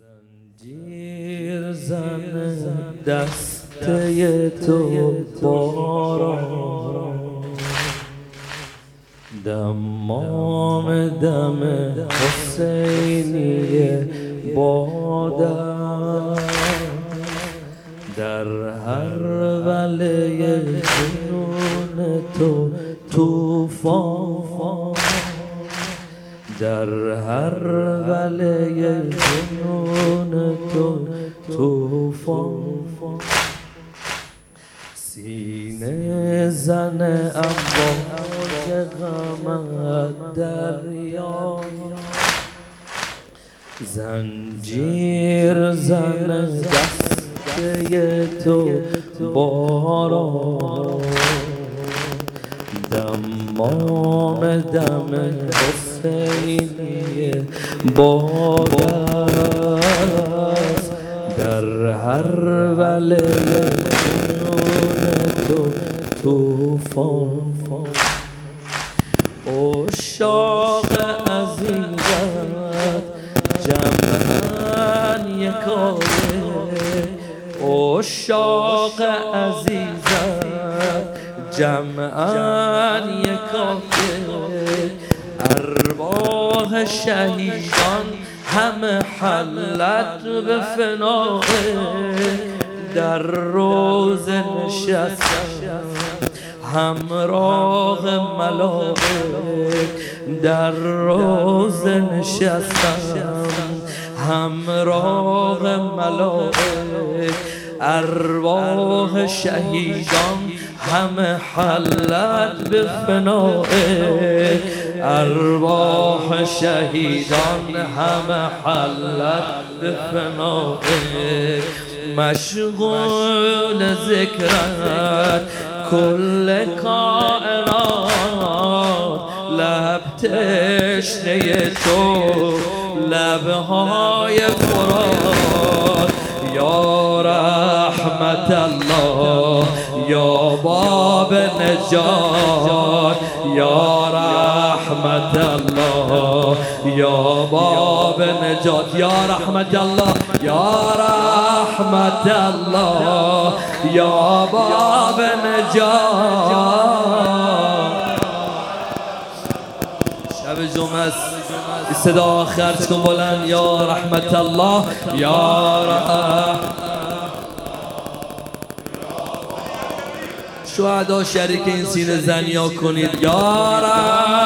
زنجیر زن دسته تو باران دمام دم حسینی بادر در هر وله جنون تو توفان در هر وله جنون تو توفان سینه زن امواج غمت دریا زنجیر زن دسته تو باران. دمام دم حسینی باد در هر وله تو توفان اشاق عزیزت جمعن یکاره اشاق عزیزت جمعن یکاره ارواح شهیدان همه حلت به فناه در روز نشستم همراه ملائک در روز نشستم همراه ملائک ارواح شهیدان همه حلت به فنائک ارواح شهیدان همه حلت به فنائک مشغول ذکرت کل کائنات. لب تشنه تو لبهای فرات. یا رحمت الله یا باب نجات یا رحمت الله. یا باب نجات یا رحمت الله. یا رحمت الله. یا باب نجات. شب جمعه صدا خرج کن بلند. یا رحمت الله. یا رحمت شهدا شریک این سینه زنیا کنید. یا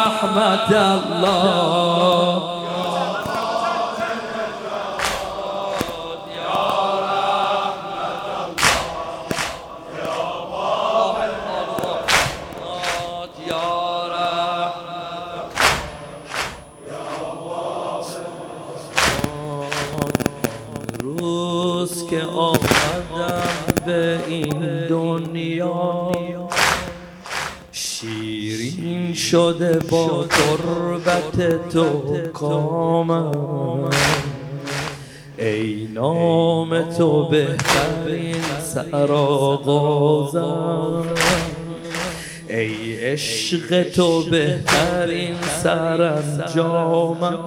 رحمت الله. روز که آمدم به این شده با تربت تو کامم ای نام تو بهترین سرآغازم. ای عشق تو بهترین سرانجامم.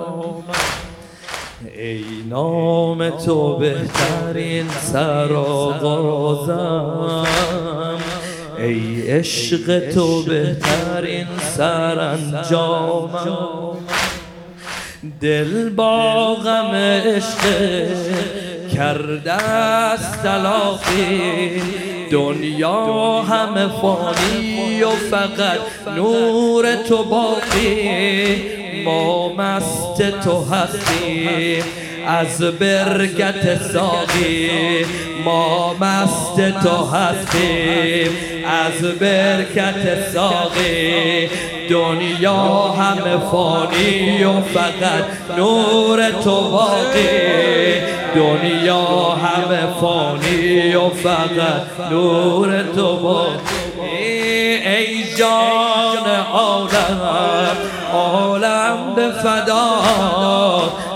ای نام تو بهترین سرآغازم. ای عشق تو بهترین سرانجامم دل با غم عشق کرده است تلافی. دنیا همه فانی و فقط نور تو باقی. ما مست تو هستیم از برگت ساقی. ما مست تو هستیم از برکت ساقی. دنیا همه فانی و فقط نور تو باقی. دنیا همه فانی و فقط نور تو باقی. ای جان عالم عالم به فدا.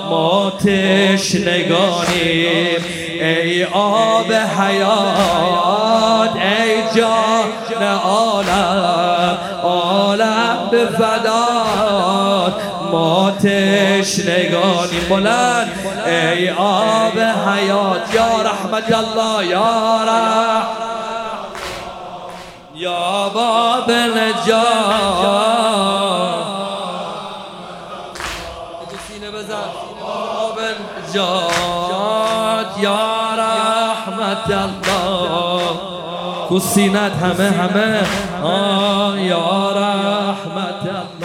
ما تشنگانیم ای آب حیات ای جان عالم عالم به فدا. ما تشنگانی بلند. ای آب حیات یا رحمت الله یا رحمت یا باب نجات. نجات یا رحمت الله. کو همه همه. آه یا رحمت الله.